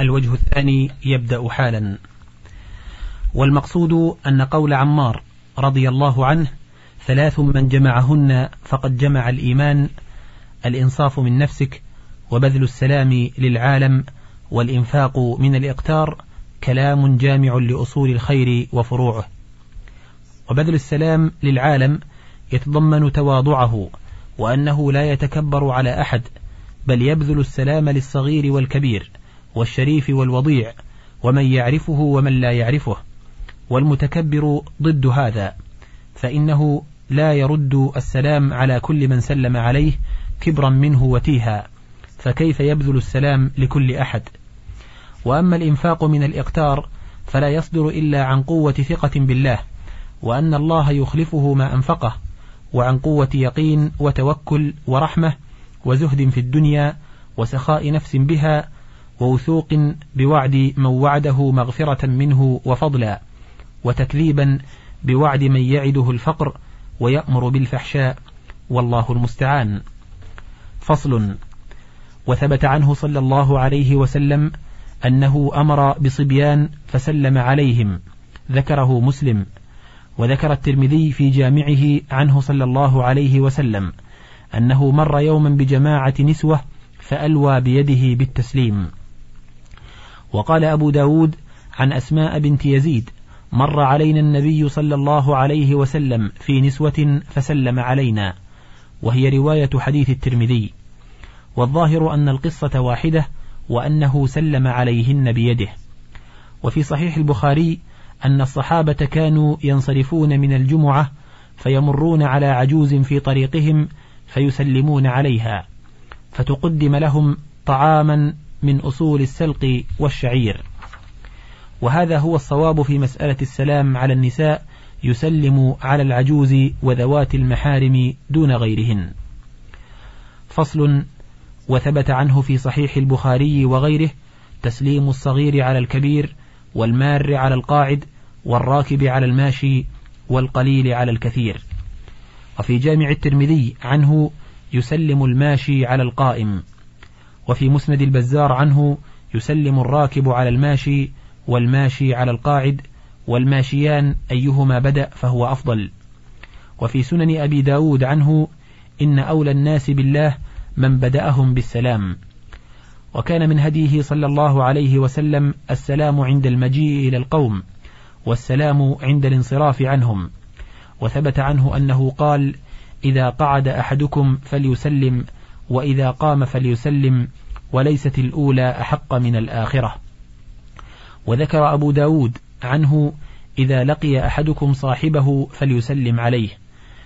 الوجه الثاني يبدأ حالا. والمقصود أن قول عمار رضي الله عنه ثلاث من جمعهن فقد جمع الإيمان الإنصاف من نفسك وبذل السلام للعالم والإنفاق من الإقتار كلام جامع لأصول الخير وفروعه. وبذل السلام للعالم يتضمن تواضعه وأنه لا يتكبر على أحد بل يبذل السلام للصغير والكبير. والشريف والوضيع ومن يعرفه ومن لا يعرفه. والمتكبر ضد هذا فإنه لا يرد السلام على كل من سلم عليه كبرا منه وتيها فكيف يبذل السلام لكل أحد؟ وأما الإنفاق من الإقتار فلا يصدر إلا عن قوة ثقة بالله وأن الله يخلفه ما أنفقه وعن قوة يقين وتوكل ورحمة وزهد في الدنيا وسخاء نفس بها ووثوق بوعد من وعده مغفرة منه وفضلا وتكذيبا بوعد من يعده الفقر ويأمر بالفحشاء والله المستعان. فصل وثبت عنه صلى الله عليه وسلم أنه أمر بصبيان فسلم عليهم ذكره مسلم وذكر الترمذي في جامعه عنه صلى الله عليه وسلم أنه مر يوما بجماعة نسوة فألوى بيده بالتسليم. وقال أبو داود عن أسماء بنت يزيد مر علينا النبي صلى الله عليه وسلم في نسوة فسلم علينا وهي رواية حديث الترمذي. والظاهر أن القصة واحدة وأنه سلم عليهن بيده. وفي صحيح البخاري أن الصحابة كانوا ينصرفون من الجمعة فيمرون على عجوز في طريقهم فيسلمون عليها. فتقدم لهم طعاما من أصول السلق والشعير. وهذا هو الصواب في مسألة السلام على النساء يسلم على العجوز وذوات المحارم دون غيرهن. فصل وثبت عنه في صحيح البخاري وغيره تسليم الصغير على الكبير والمار على القاعد والراكب على الماشي والقليل على الكثير. وفي جامع الترمذي عنه يسلم الماشي على القائم. وفي مسند البزار عنه يسلم الراكب على الماشي والماشي على القاعد والماشيان أيهما بدأ فهو أفضل. وفي سنن أبي داود عنه إن أولى الناس بالله من بدأهم بالسلام. وكان من هديه صلى الله عليه وسلم السلام عند المجيء إلى القوم والسلام عند الانصراف عنهم. وثبت عنه أنه قال إذا قعد أحدكم فليسلم وإذا قام فليسلم وليست الأولى أحق من الآخرة. وذكر أبو داود عنه إذا لقي أحدكم صاحبه فليسلم عليه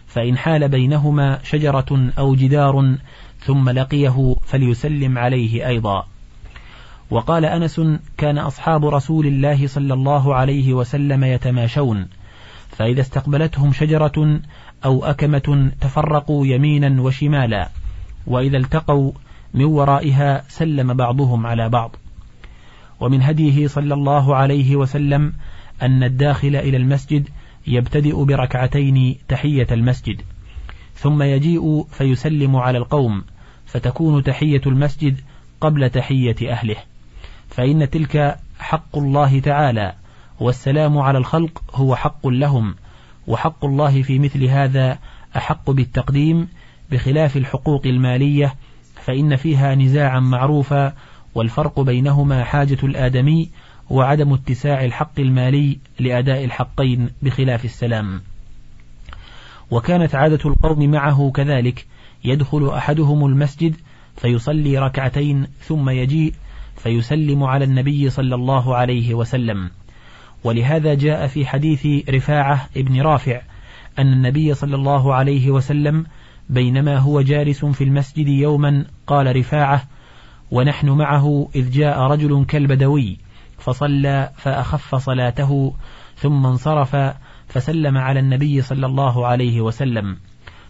فإن حال بينهما شجرة أو جدار ثم لقيه فليسلم عليه أيضا. وقال أنس كان أصحاب رسول الله صلى الله عليه وسلم يتماشون فإذا استقبلتهم شجرة أو أكمة تفرقوا يمينا وشمالا. وإذا التقوا من ورائها سلم بعضهم على بعض. ومن هديه صلى الله عليه وسلم أن الداخل إلى المسجد يبتدئ بركعتين تحية المسجد ثم يجيء فيسلم على القوم فتكون تحية المسجد قبل تحية أهله. فإن تلك حق الله تعالى والسلام على الخلق هو حق لهم وحق الله في مثل هذا أحق بالتقديم بخلاف الحقوق المالية فإن فيها نزاعا معروفا والفرق بينهما حاجة الآدمي وعدم اتساع الحق المالي لأداء الحقين بخلاف السلام. وكانت عادة القوم معه كذلك يدخل أحدهم المسجد فيصلي ركعتين ثم يجيء فيسلم على النبي صلى الله عليه وسلم. ولهذا جاء في حديث رفاعة ابن رافع أن النبي صلى الله عليه وسلم بينما هو جالس في المسجد يوما قال رفاعة ونحن معه إذ جاء رجل كالبدوي فصلى فأخف صلاته ثم انصرف فسلم على النبي صلى الله عليه وسلم.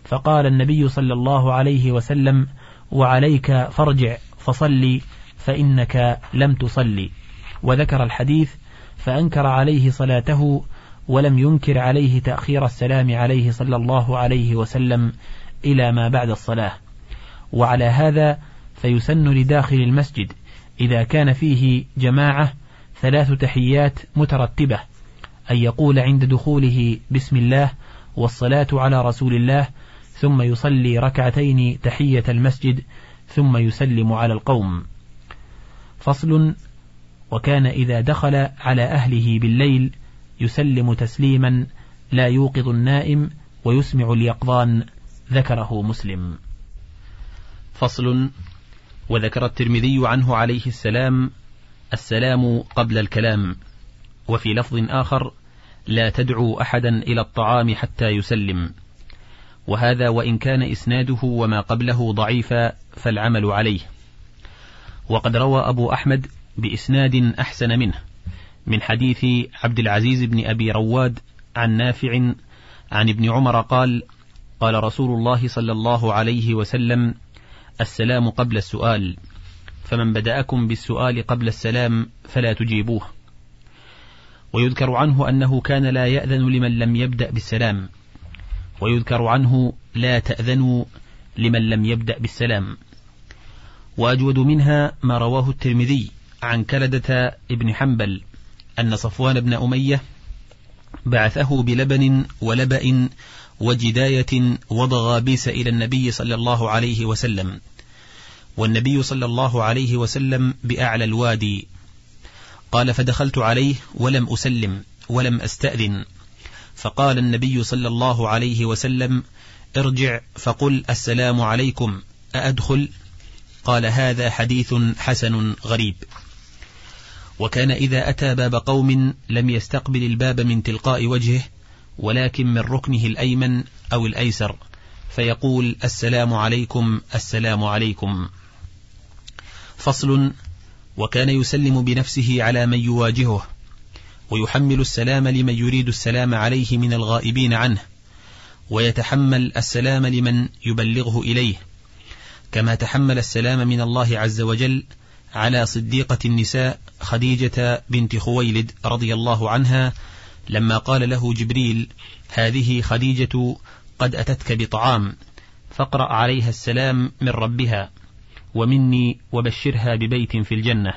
فقال النبي صلى الله عليه وسلم وعليك فارجع فصلي فإنك لم تصلي. وذكر الحديث فأنكر عليه صلاته ولم ينكر عليه تأخير السلام عليه صلى الله عليه وسلم. إلى ما بعد الصلاة. وعلى هذا فيسن لداخل المسجد إذا كان فيه جماعة ثلاث تحيات مترتبة أن يقول عند دخوله بسم الله والصلاة على رسول الله ثم يصلي ركعتين تحية المسجد ثم يسلم على القوم. فصل وكان إذا دخل على أهله بالليل يسلم تسليما لا يوقظ النائم ويسمع اليقظان. ذكره مسلم. فصل. وذكر الترمذي عنه عليه السلام السلام قبل الكلام. وفي لفظ آخر لا تدعو أحدا إلى الطعام حتى يسلم. وهذا وإن كان إسناده وما قبله ضعيفا فالعمل عليه. وقد روى أبو أحمد بإسناد أحسن منه من حديث عبد العزيز بن أبي رواد عن نافع عن ابن عمر قال قال رسول الله صلى الله عليه وسلم السلام قبل السؤال فمن بدأكم بالسؤال قبل السلام فلا تجيبوه. ويذكر عنه أنه كان لا يأذن لمن لم يبدأ بالسلام. ويذكر عنه لا تأذنوا لمن لم يبدأ بالسلام. وأجود منها ما رواه الترمذي عن كلدة ابن حنبل أن صفوان بن أمية بعثه بلبن ولبأ وجداية وضغابيس إلى النبي صلى الله عليه وسلم. والنبي صلى الله عليه وسلم بأعلى الوادي. قال فدخلت عليه ولم أسلم ولم أستأذن. فقال النبي صلى الله عليه وسلم ارجع فقل السلام عليكم أأدخل؟ قال هذا حديث حسن غريب. وكان إذا أتى باب قوم لم يستقبل الباب من تلقاء وجهه ولكن من ركنه الأيمن أو الأيسر فيقول السلام عليكم السلام عليكم. فصل وكان يسلم بنفسه على من يواجهه ويحمل السلام لمن يريد السلام عليه من الغائبين عنه ويتحمل السلام لمن يبلغه إليه. كما تحمل السلام من الله عز وجل على صديقة النساء خديجة بنت خويلد رضي الله عنها لما قال له جبريل هذه خديجة قد أتتك بطعام فاقرأ عليها السلام من ربها ومني وبشرها ببيت في الجنة.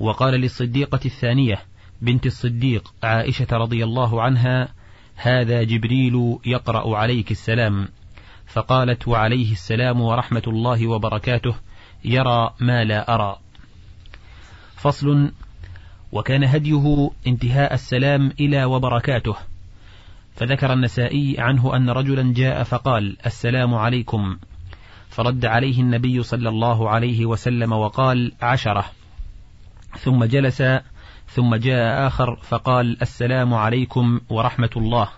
وقال للصديقة الثانية بنت الصديق عائشة رضي الله عنها هذا جبريل يقرأ عليك السلام. فقالت وعليه السلام ورحمة الله وبركاته يرى ما لا أرى. فصل وكان هديه انتهاء السلام إلى وبركاته. فذكر النسائي عنه أن رجلا جاء فقال السلام عليكم. فرد عليه النبي صلى الله عليه وسلم وقال عشرة. ثم جلس ثم جاء آخر فقال السلام عليكم ورحمة الله.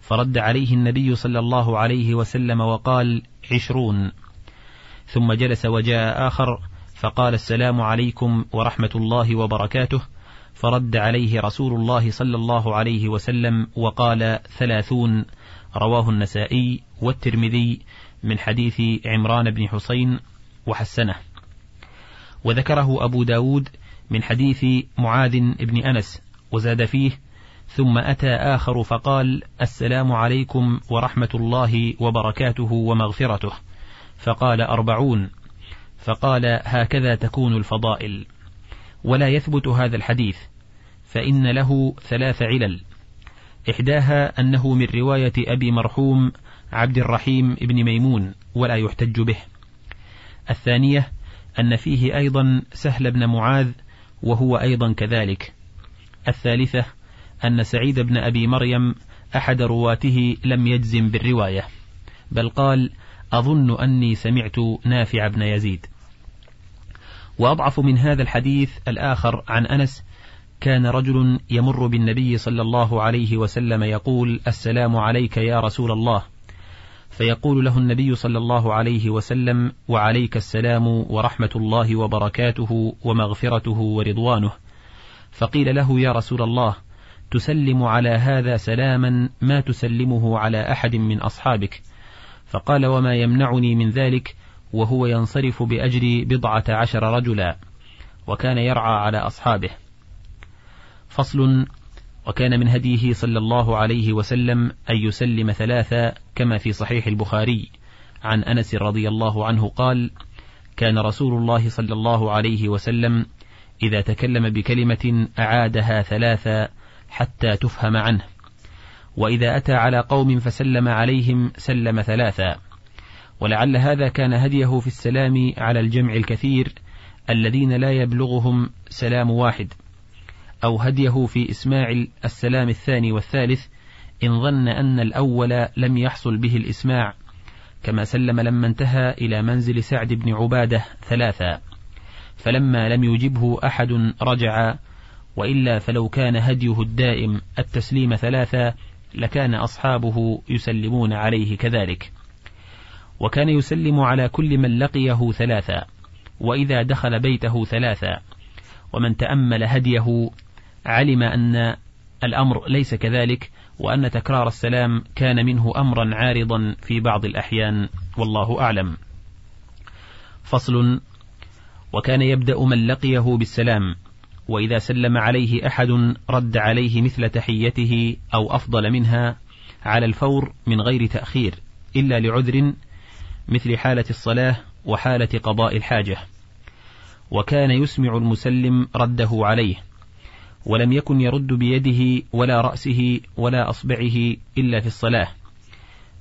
فرد عليه النبي صلى الله عليه وسلم وقال عشرون. ثم جلس وجاء آخر فقال السلام عليكم ورحمة الله وبركاته. فرد عليه رسول الله صلى الله عليه وسلم وقال ثلاثون. رواه النسائي والترمذي من حديث عمران بن حسين وحسنه. وذكره أبو داود من حديث معاذ بن أنس وزاد فيه. ثم أتى آخر فقال السلام عليكم ورحمة الله وبركاته ومغفرته. فقال أربعون. فقال هكذا تكون الفضائل. ولا يثبت هذا الحديث فإن له ثلاث علل. إحداها أنه من رواية أبي مرحوم عبد الرحيم بن ميمون ولا يحتج به. الثانية أن فيه أيضا سهل بن معاذ وهو أيضا كذلك. الثالثة أن سعيد بن أبي مريم أحد رواته لم يجزم بالرواية بل قال أظن أني سمعت نافع بن يزيد. وأضعف من هذا الحديث الآخر عن أنس كان رجل يمر بالنبي صلى الله عليه وسلم يقول السلام عليك يا رسول الله. فيقول له النبي صلى الله عليه وسلم وعليك السلام ورحمة الله وبركاته ومغفرته ورضوانه. فقيل له يا رسول الله تسلم على هذا سلاما ما تسلمه على أحد من أصحابك. فقال وما يمنعني من ذلك وهو ينصرف بأجر بضعة عشر رجلا وكان يرعى على أصحابه. فصل وكان من هديه صلى الله عليه وسلم أن يسلم ثلاثا كما في صحيح البخاري. عن أنس رضي الله عنه قال كان رسول الله صلى الله عليه وسلم إذا تكلم بكلمة أعادها ثلاثا حتى تفهم عنه وإذا أتى على قوم فسلم عليهم سلم ثلاثا ولعل هذا كان هديه في السلام على الجمع الكثير الذين لا يبلغهم سلام واحد أو هديه في إسماع السلام الثاني والثالث إن ظن أن الأول لم يحصل به الإسماع كما سلم لما انتهى إلى منزل سعد بن عبادة ثلاثا فلما لم يجبه أحد رجع وإلا فلو كان هديه الدائم التسليم ثلاثا لكان أصحابه يسلمون عليه كذلك. وكان يسلم على كل من لقيه ثلاثا وإذا دخل بيته ثلاثا ومن تأمل هديه علم أن الأمر ليس كذلك وأن تكرار السلام كان منه أمرا عارضا في بعض الأحيان والله أعلم. فصل وكان يبدأ من لقيه بالسلام وإذا سلم عليه أحد رد عليه مثل تحيته أو أفضل منها على الفور من غير تأخير إلا لعذر مثل حالة الصلاة وحالة قضاء الحاجة. وكان يسمع المسلم رده عليه ولم يكن يرد بيده ولا رأسه ولا أصبعه إلا في الصلاة.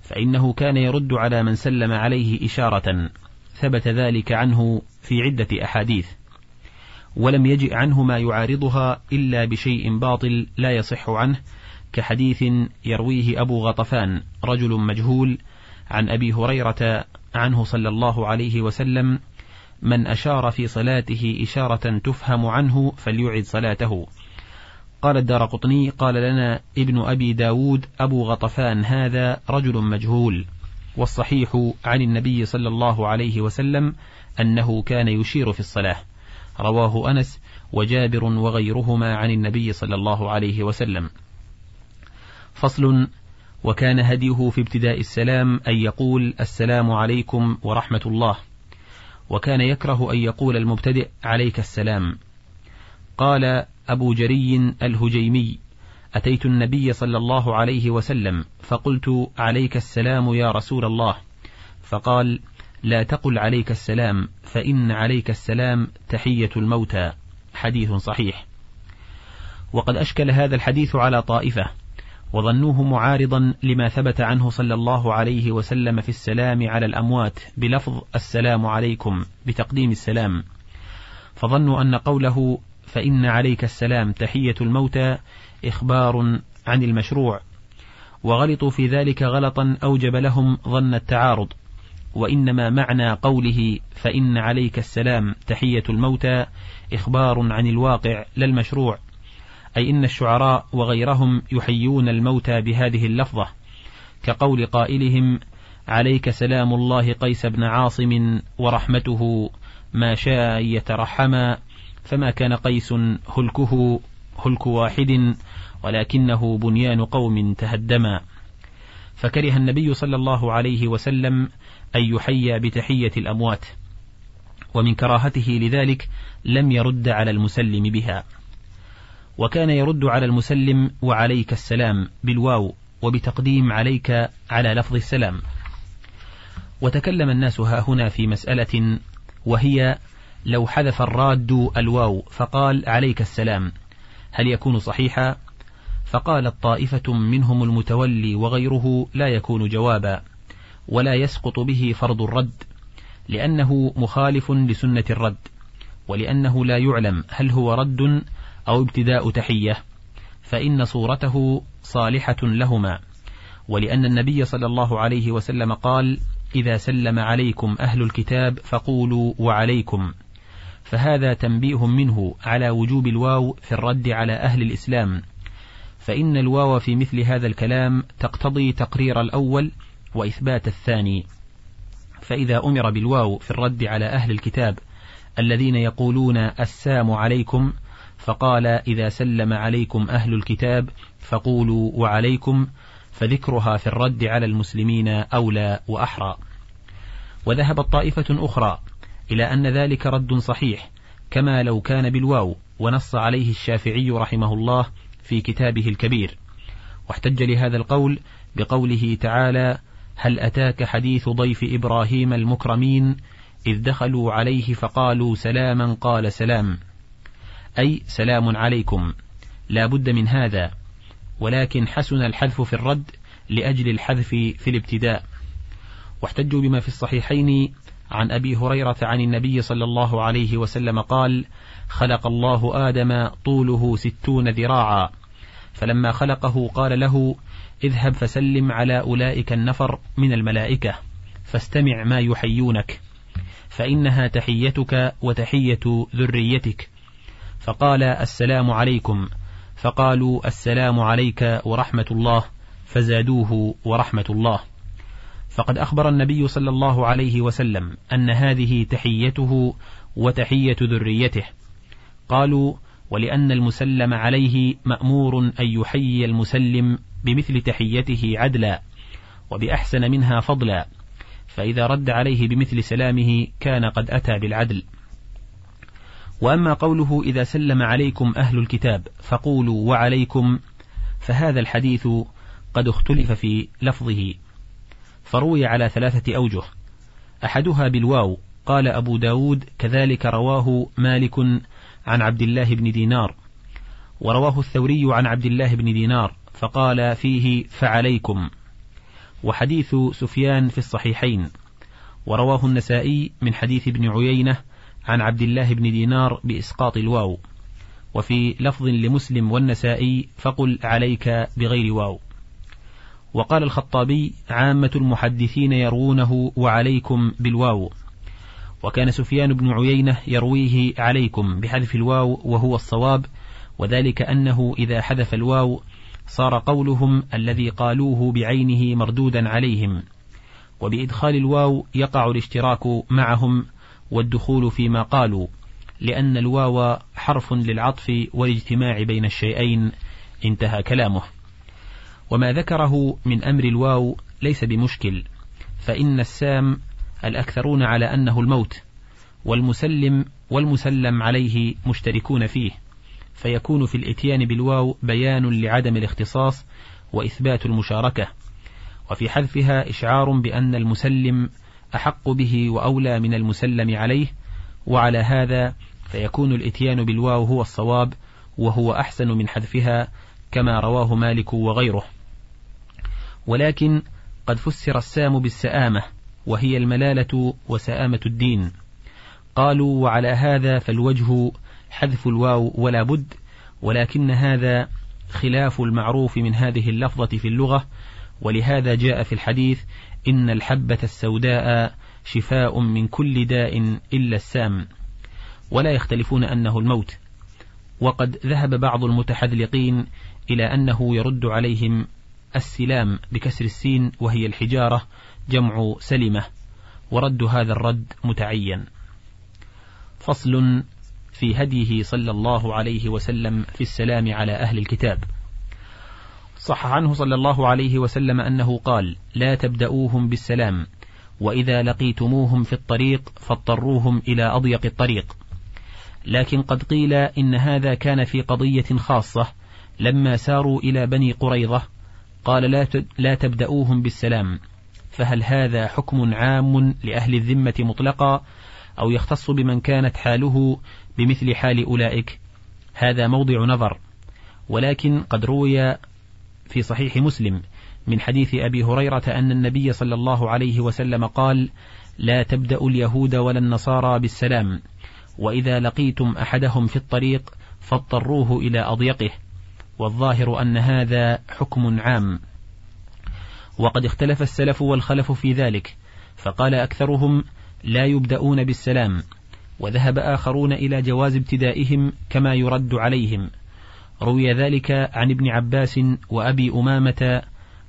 فإنه كان يرد على من سلم عليه إشارة ثبت ذلك عنه في عدة أحاديث. ولم يجئ عنه ما يعارضها إلا بشيء باطل لا يصح عنه كحديث يرويه أبو غطفان رجل مجهول عن أبي هريرة عنه صلى الله عليه وسلم من أشار في صلاته إشارة تفهم عنه فليعد صلاته. قال الدار قطني قال لنا ابن أبي داود أبو غطفان هذا رجل مجهول والصحيح عن النبي صلى الله عليه وسلم أنه كان يشير في الصلاة. رواه أنس وجابر وغيرهما عن النبي صلى الله عليه وسلم. فصل وكان هديه في ابتداء السلام أن يقول السلام عليكم ورحمة الله وكان يكره أن يقول المبتدئ عليك السلام. قال أبو جري الهجيمي أتيت النبي صلى الله عليه وسلم فقلت عليك السلام يا رسول الله. فقال لا تقل عليك السلام فإن عليك السلام تحية الموتى. حديث صحيح. وقد أشكل هذا الحديث على طائفة وظنوه معارضا لما ثبت عنه صلى الله عليه وسلم في السلام على الأموات بلفظ السلام عليكم بتقديم السلام. فظنوا أن قوله فإن عليك السلام تحية الموتى إخبار عن المشروع. وغلطوا في ذلك غلطا أوجب لهم ظن التعارض. وإنما معنى قوله فإن عليك السلام تحية الموتى إخبار عن الواقع لا المشروع. أي إن الشعراء وغيرهم يحيون الموتى بهذه اللفظة كقول قائلهم عليك سلام الله قيس بن عاصم ورحمته ما شاء يترحما فما كان قيس هلكه هلك واحد ولكنه بنيان قوم تهدما. فكره النبي صلى الله عليه وسلم أن يحيى بتحية الأموات ومن كراهته لذلك لم يرد على المسلم بها. وكان يرد على المسلم وعليك السلام بالواو وبتقديم عليك على لفظ السلام. وتكلم الناس ها هنا في مسألة وهي لو حذف الراد الواو فقال عليك السلام هل يكون صحيحا؟ فقالت طائفة منهم المتولي وغيره لا يكون جوابا ولا يسقط به فرض الرد لأنه مخالف لسنة الرد ولأنه لا يعلم هل هو رد أو ابتداء تحية فإن صورته صالحة لهما. ولأن النبي صلى الله عليه وسلم قال إذا سلم عليكم أهل الكتاب فقولوا وعليكم. فهذا تنبيه منه على وجوب الواو في الرد على أهل الإسلام. فإن الواو في مثل هذا الكلام تقتضي تقرير الأول وإثبات الثاني. فإذا أمر بالواو في الرد على أهل الكتاب الذين يقولون السام عليكم فقال إذا سلم عليكم أهل الكتاب فقولوا وعليكم فذكرها في الرد على المسلمين أولى وأحرى. وذهبت طائفة أخرى إلى أن ذلك رد صحيح كما لو كان بالواو ونص عليه الشافعي رحمه الله في كتابه الكبير. واحتج لهذا القول بقوله تعالى هل أتاك حديث ضيف إبراهيم المكرمين إذ دخلوا عليه فقالوا سلاما قال سلام أي سلام عليكم. لا بد من هذا. ولكن حسن الحذف في الرد لأجل الحذف في الابتداء. واحتجوا بما في الصحيحين عن أبي هريرة عن النبي صلى الله عليه وسلم قال خلق الله آدم طوله ستون ذراعا. فلما خلقه قال له اذهب فسلم على أولئك النفر من الملائكة فاستمع ما يحيونك فإنها تحيتك وتحية ذريتك. فقال السلام عليكم. فقالوا السلام عليك ورحمة الله فزادوه ورحمة الله. فقد أخبر النبي صلى الله عليه وسلم أن هذه تحيته وتحية ذريته. قالوا ولأن المسلم عليه مأمور أن يحيي المسلم بمثل تحيته عدلا وبأحسن منها فضلا فإذا رد عليه بمثل سلامه كان قد أتى بالعدل. وأما قوله إذا سلم عليكم أهل الكتاب فقولوا وعليكم فهذا الحديث قد اختلف في لفظه. فروي على ثلاثة أوجه. أحدها بالواو قال أبو داود كذلك رواه مالك عن عبد الله بن دينار. ورواه الثوري عن عبد الله بن دينار فقال فيه فعليكم. وحديث سفيان في الصحيحين. ورواه النسائي من حديث ابن عيينة عن عبد الله بن دينار بإسقاط الواو. وفي لفظ لمسلم والنسائي فقل عليك بغير واو. وقال الخطابي عامة المحدثين يروونه وعليكم بالواو. وكان سفيان بن عيينة يرويه عليكم بحذف الواو وهو الصواب. وذلك أنه إذا حذف الواو صار قولهم الذي قالوه بعينه مردودا عليهم. وبإدخال الواو يقع الاشتراك معهم والدخول فيما قالوا لأن الواو حرف للعطف والاجتماع بين الشيئين. انتهى كلامه. وما ذكره من أمر الواو ليس بمشكل فإن السام الأكثرون على أنه الموت والمسلم والمسلم عليه مشتركون فيه فيكون في الإتيان بالواو بيان لعدم الاختصاص وإثبات المشاركة. وفي حذفها إشعار بأن المسلم أحق به وأولى من المسلم عليه وعلى هذا فيكون الإتيان بالواو هو الصواب وهو أحسن من حذفها كما رواه مالك وغيره. ولكن قد فسر السام بالسآمة وهي الملالة وسآمة الدين. قالوا وعلى هذا فالوجه حذف الواو ولا بد ولكن هذا خلاف المعروف من هذه اللفظة في اللغة ولهذا جاء في الحديث إن الحبة السوداء شفاء من كل داء إلا السام. ولا يختلفون أنه الموت. وقد ذهب بعض المتحذلقين إلى أنه يرد عليهم السلام بكسر السين وهي الحجارة جمع سلمة ورد هذا الرد متعين. فصل في هديه صلى الله عليه وسلم في السلام على أهل الكتاب. صح عنه صلى الله عليه وسلم أنه قال لا تبدأوهم بالسلام وإذا لقيتموهم في الطريق فاضطروهم إلى أضيق الطريق. لكن قد قيل إن هذا كان في قضية خاصة لما ساروا إلى بني قريظة قال لا تبدأوهم بالسلام فهل هذا حكم عام لأهل الذمة مطلقا أو يختص بمن كانت حاله بمثل حال أولئك؟ هذا موضع نظر ولكن قد روي في صحيح مسلم من حديث أبي هريرة أن النبي صلى الله عليه وسلم قال لا تبدأ اليهود ولا النصارى بالسلام وإذا لقيتم أحدهم في الطريق فاضطروه إلى أضيقه والظاهر أن هذا حكم عام. وقد اختلف السلف والخلف في ذلك فقال أكثرهم لا يبدأون بالسلام وذهب آخرون إلى جواز ابتدائهم كما يرد عليهم. روي ذلك عن ابن عباس وأبي أمامة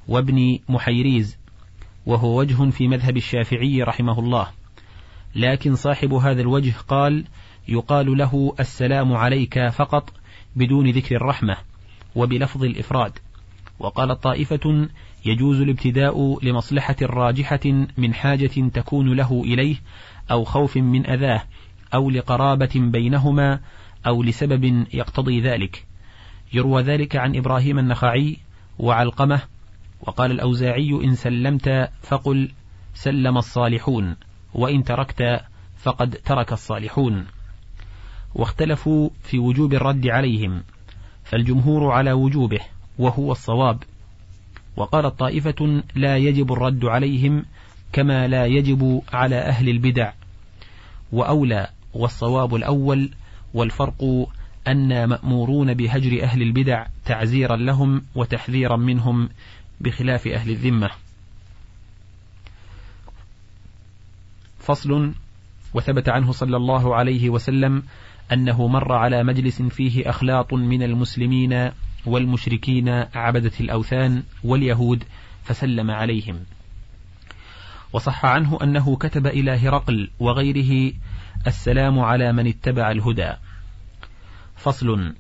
وابن محيريز وهو وجه في مذهب الشافعي رحمه الله. لكن صاحب هذا الوجه قال يقال له السلام عليك فقط بدون ذكر الرحمة وبلفظ الإفراد. وقال طائفة يجوز الابتداء لمصلحة راجحة من حاجة تكون له إليه أو خوف من أذاه أو لقرابة بينهما أو لسبب يقتضي ذلك. يروى ذلك عن إبراهيم النخعي وعلقمة وقال الأوزاعي إن سلمت فقل سلم الصالحون وإن تركت فقد ترك الصالحون. واختلفوا في وجوب الرد عليهم فالجمهور على وجوبه وهو الصواب. وقالت طائفة لا يجب الرد عليهم كما لا يجب على أهل البدع. وأولى والصواب الأول والفرق أن مأمورون بهجر أهل البدع تعزيرا لهم وتحذيرا منهم بخلاف أهل الذمة. فصل وثبت عنه صلى الله عليه وسلم أنه مر على مجلس فيه أخلاط من المسلمين والمشركين عبدة الأوثان واليهود فسلم عليهم. وصح عنه أنه كتب إلى هرقل وغيره السلام على من اتبع الهدى. فصل.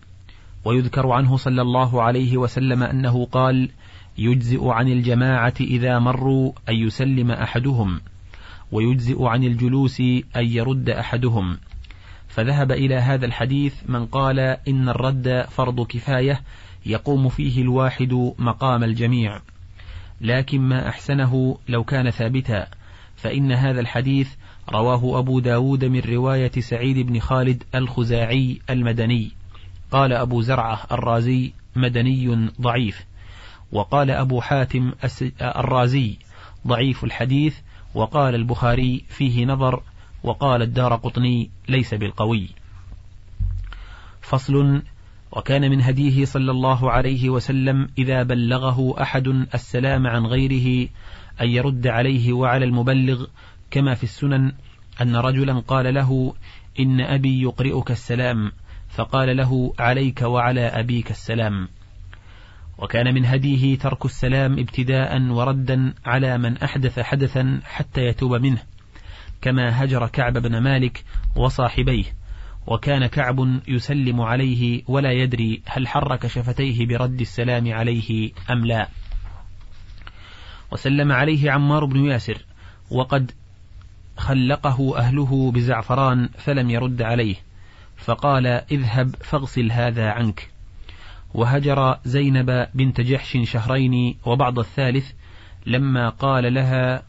ويذكر عنه صلى الله عليه وسلم أنه قال يجزئ عن الجماعة إذا مروا أن يسلم أحدهم ويجزئ عن الجلوس أن يرد أحدهم. فذهب إلى هذا الحديث من قال إن الرد فرض كفاية يقوم فيه الواحد مقام الجميع. لكن ما أحسنه لو كان ثابتا فإن هذا الحديث رواه أبو داود من رواية سعيد بن خالد الخزاعي المدني. قال أبو زرعة الرازي مدني ضعيف وقال أبو حاتم الرازي ضعيف الحديث وقال البخاري فيه نظر وقال الدار قطني ليس بالقوي فصل وكان من هديه صلى الله عليه وسلم إذا بلغه أحد السلام عن غيره أن يرد عليه وعلى المبلغ كما في السنن أن رجلا قال له إن أبي يقرئك السلام فقال له عليك وعلى أبيك السلام. وكان من هديه ترك السلام ابتداء وردا على من أحدث حدثا حتى يتوب منه كما هجر كعب بن مالك وصاحبيه. وكان كعب يسلم عليه ولا يدري هل حرك شفتيه برد السلام عليه أم لا. وسلم عليه عمار بن ياسر وقد خلقه أهله بزعفران فلم يرد عليه فقال اذهب فاغسل هذا عنك. وهجر زينب بنت جحش شهرين وبعض الثالث لما قال لها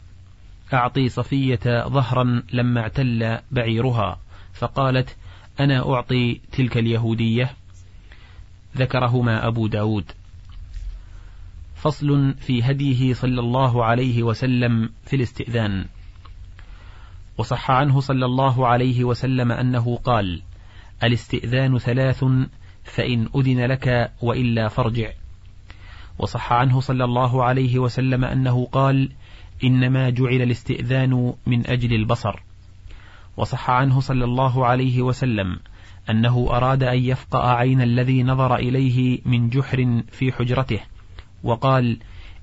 أعطي صفية ظهرا لما اعتل بعيرها. فقالت أنا أعطي تلك اليهودية. ذكرهما أبو داود. فصل في هديه صلى الله عليه وسلم في الاستئذان. وصح عنه صلى الله عليه وسلم أنه قال الاستئذان ثلاث فإن أذن لك وإلا فارجع. وصح عنه صلى الله عليه وسلم أنه قال إنما جعل الاستئذان من أجل البصر. وصح عنه صلى الله عليه وسلم أنه أراد أن يفقأ عين الذي نظر إليه من جحر في حجرته وقال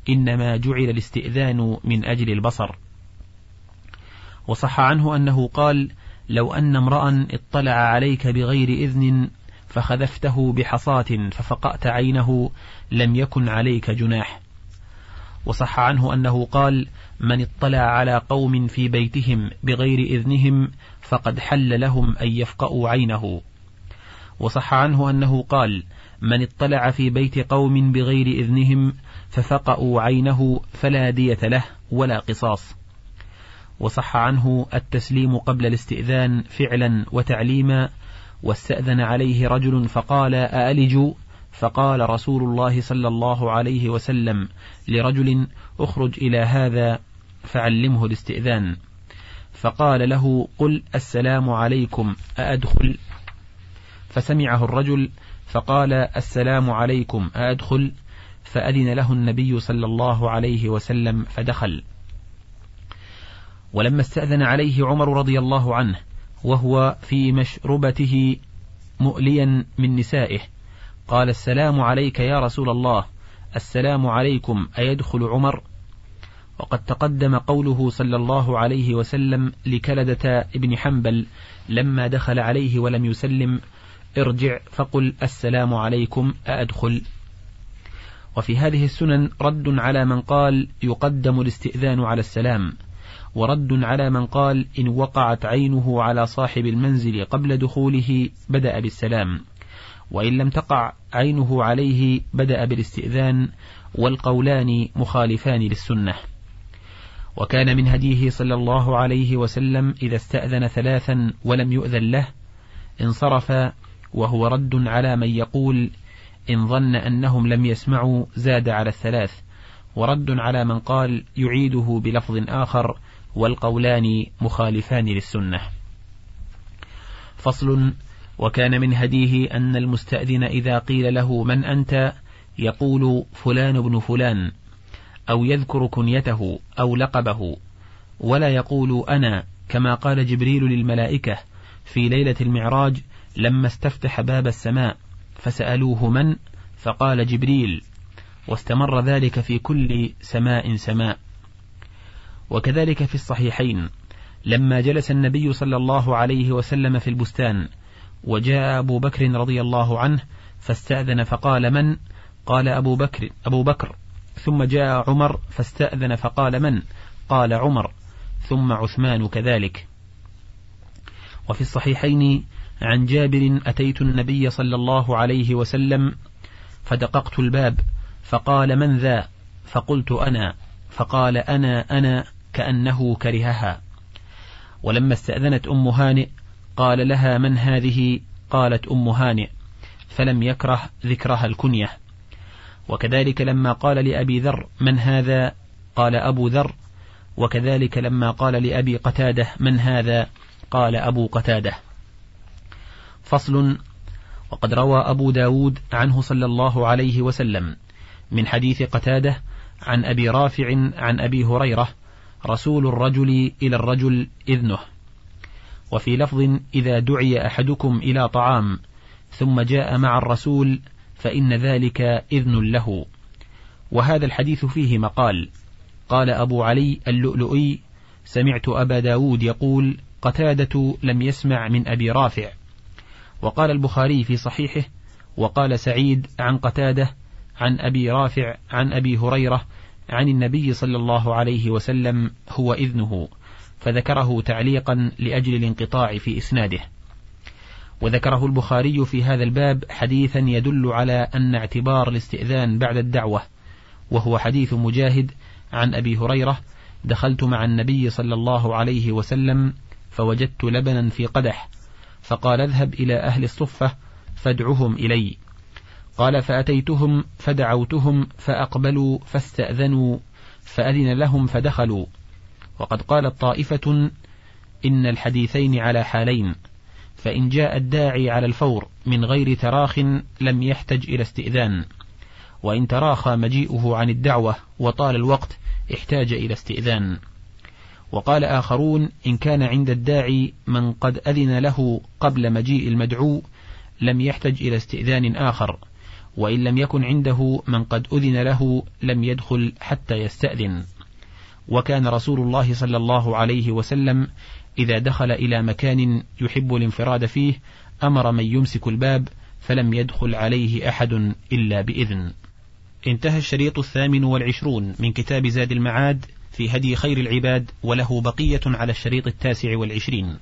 إنما جعل الاستئذان من أجل البصر. وصح عنه أنه قال لو أن امرأ اطلع عليك بغير إذن فخذفته بحصاة ففقأت عينه لم يكن عليك جناح وصح عنه أنه قال من اطلع على قوم في بيتهم بغير إذنهم فقد حل لهم أن يفقأوا عينه وصح عنه أنه قال من اطلع في بيت قوم بغير إذنهم ففقأوا عينه فلا دية له ولا قصاص وصح عنه التسليم قبل الاستئذان فعلا وتعليما واستأذن عليه رجل فقال أألج؟ فقال رسول الله صلى الله عليه وسلم لرجل اخرج إلى هذا فعلمه الاستئذان. فقال له قل السلام عليكم أأدخل؟ فسمعه الرجل فقال السلام عليكم أأدخل؟ فأذن له النبي صلى الله عليه وسلم فدخل. ولما استأذن عليه عمر رضي الله عنه وهو في مشربته مؤليا من نسائه قال السلام عليك يا رسول الله السلام عليكم أيدخل عمر؟ وقد تقدم قوله صلى الله عليه وسلم لكلدة ابن حنبل لما دخل عليه ولم يسلم ارجع فقل السلام عليكم أأدخل وفي هذه السنن رد على من قال يقدم الاستئذان على السلام. ورد على من قال إن وقعت عينه على صاحب المنزل قبل دخوله بدأ بالسلام وإن لم تقع عينه عليه بدأ بالاستئذان والقولان مخالفان للسنة. وكان من هديه صلى الله عليه وسلم إذا استأذن ثلاثا ولم يؤذن له انصرف وهو رد على من يقول إن ظن أنهم لم يسمعوا زاد على الثلاث ورد على من قال يعيده بلفظ آخر والقولان مخالفان للسنة. فصل وكان من هديه أن المستأذن إذا قيل له من أنت يقول فلان بن فلان أو يذكر كنيته أو لقبه ولا يقول أنا كما قال جبريل للملائكة في ليلة المعراج لما استفتح باب السماء فسألوه من؟ فقال جبريل واستمر ذلك في كل سماء سماء. وكذلك في الصحيحين لما جلس النبي صلى الله عليه وسلم في البستان وجاء أبو بكر رضي الله عنه فاستأذن فقال من؟ قال أبو بكر أبو بكر. ثم جاء عمر فاستأذن فقال من؟ قال عمر. ثم عثمان كذلك. وفي الصحيحين عن جابر أتيت النبي صلى الله عليه وسلم فدققت الباب فقال من ذا؟ فقلت أنا. فقال أنا أنا. كأنه كرهها. ولما استأذنت أم هانئ قال لها من هذه؟ قالت أم هانئ فلم يكره ذكرها الكنية. وكذلك لما قال لأبي ذر من هذا؟ قال أبو ذر. وكذلك لما قال لأبي قتادة من هذا؟ قال أبو قتادة. فصل. وقد روى أبو داود عنه صلى الله عليه وسلم من حديث قتادة عن أبي رافع عن أبي هريرة رسول الرجل إلى الرجل إذنه. وفي لفظ إذا دعي أحدكم إلى طعام ثم جاء مع الرسول فإن ذلك إذن له. وهذا الحديث فيه مقال. قال أبو علي اللؤلؤي سمعت أبا داود يقول قتادة لم يسمع من أبي رافع. وقال البخاري في صحيحه وقال سعيد عن قتادة عن أبي رافع عن أبي هريرة عن النبي صلى الله عليه وسلم هو إذنه فذكره تعليقا لأجل الانقطاع في إسناده. وذكره البخاري في هذا الباب حديثا يدل على أن اعتبار الاستئذان بعد الدعوة وهو حديث مجاهد عن أبي هريرة دخلت مع النبي صلى الله عليه وسلم فوجدت لبنا في قدح فقال اذهب إلى أهل الصفة فادعهم إلي. قال فأتيتهم فدعوتهم فأقبلوا فاستأذنوا فأذن لهم فدخلوا. وقد قالت طائفة إن الحديثين على حالين فإن جاء الداعي على الفور من غير تراخ لم يحتج إلى استئذان. وإن تراخى مجيئه عن الدعوة وطال الوقت احتاج إلى استئذان. وقال آخرون إن كان عند الداعي من قد أذن له قبل مجيء المدعو لم يحتج إلى استئذان آخر. وإن لم يكن عنده من قد أذن له لم يدخل حتى يستأذن. وكان رسول الله صلى الله عليه وسلم إذا دخل إلى مكان يحب الانفراد فيه أمر من يمسك الباب فلم يدخل عليه أحد إلا بإذن. انتهى الشريط الثامن والعشرون من كتاب زاد المعاد في هدي خير العباد وله بقية على الشريط التاسع والعشرين.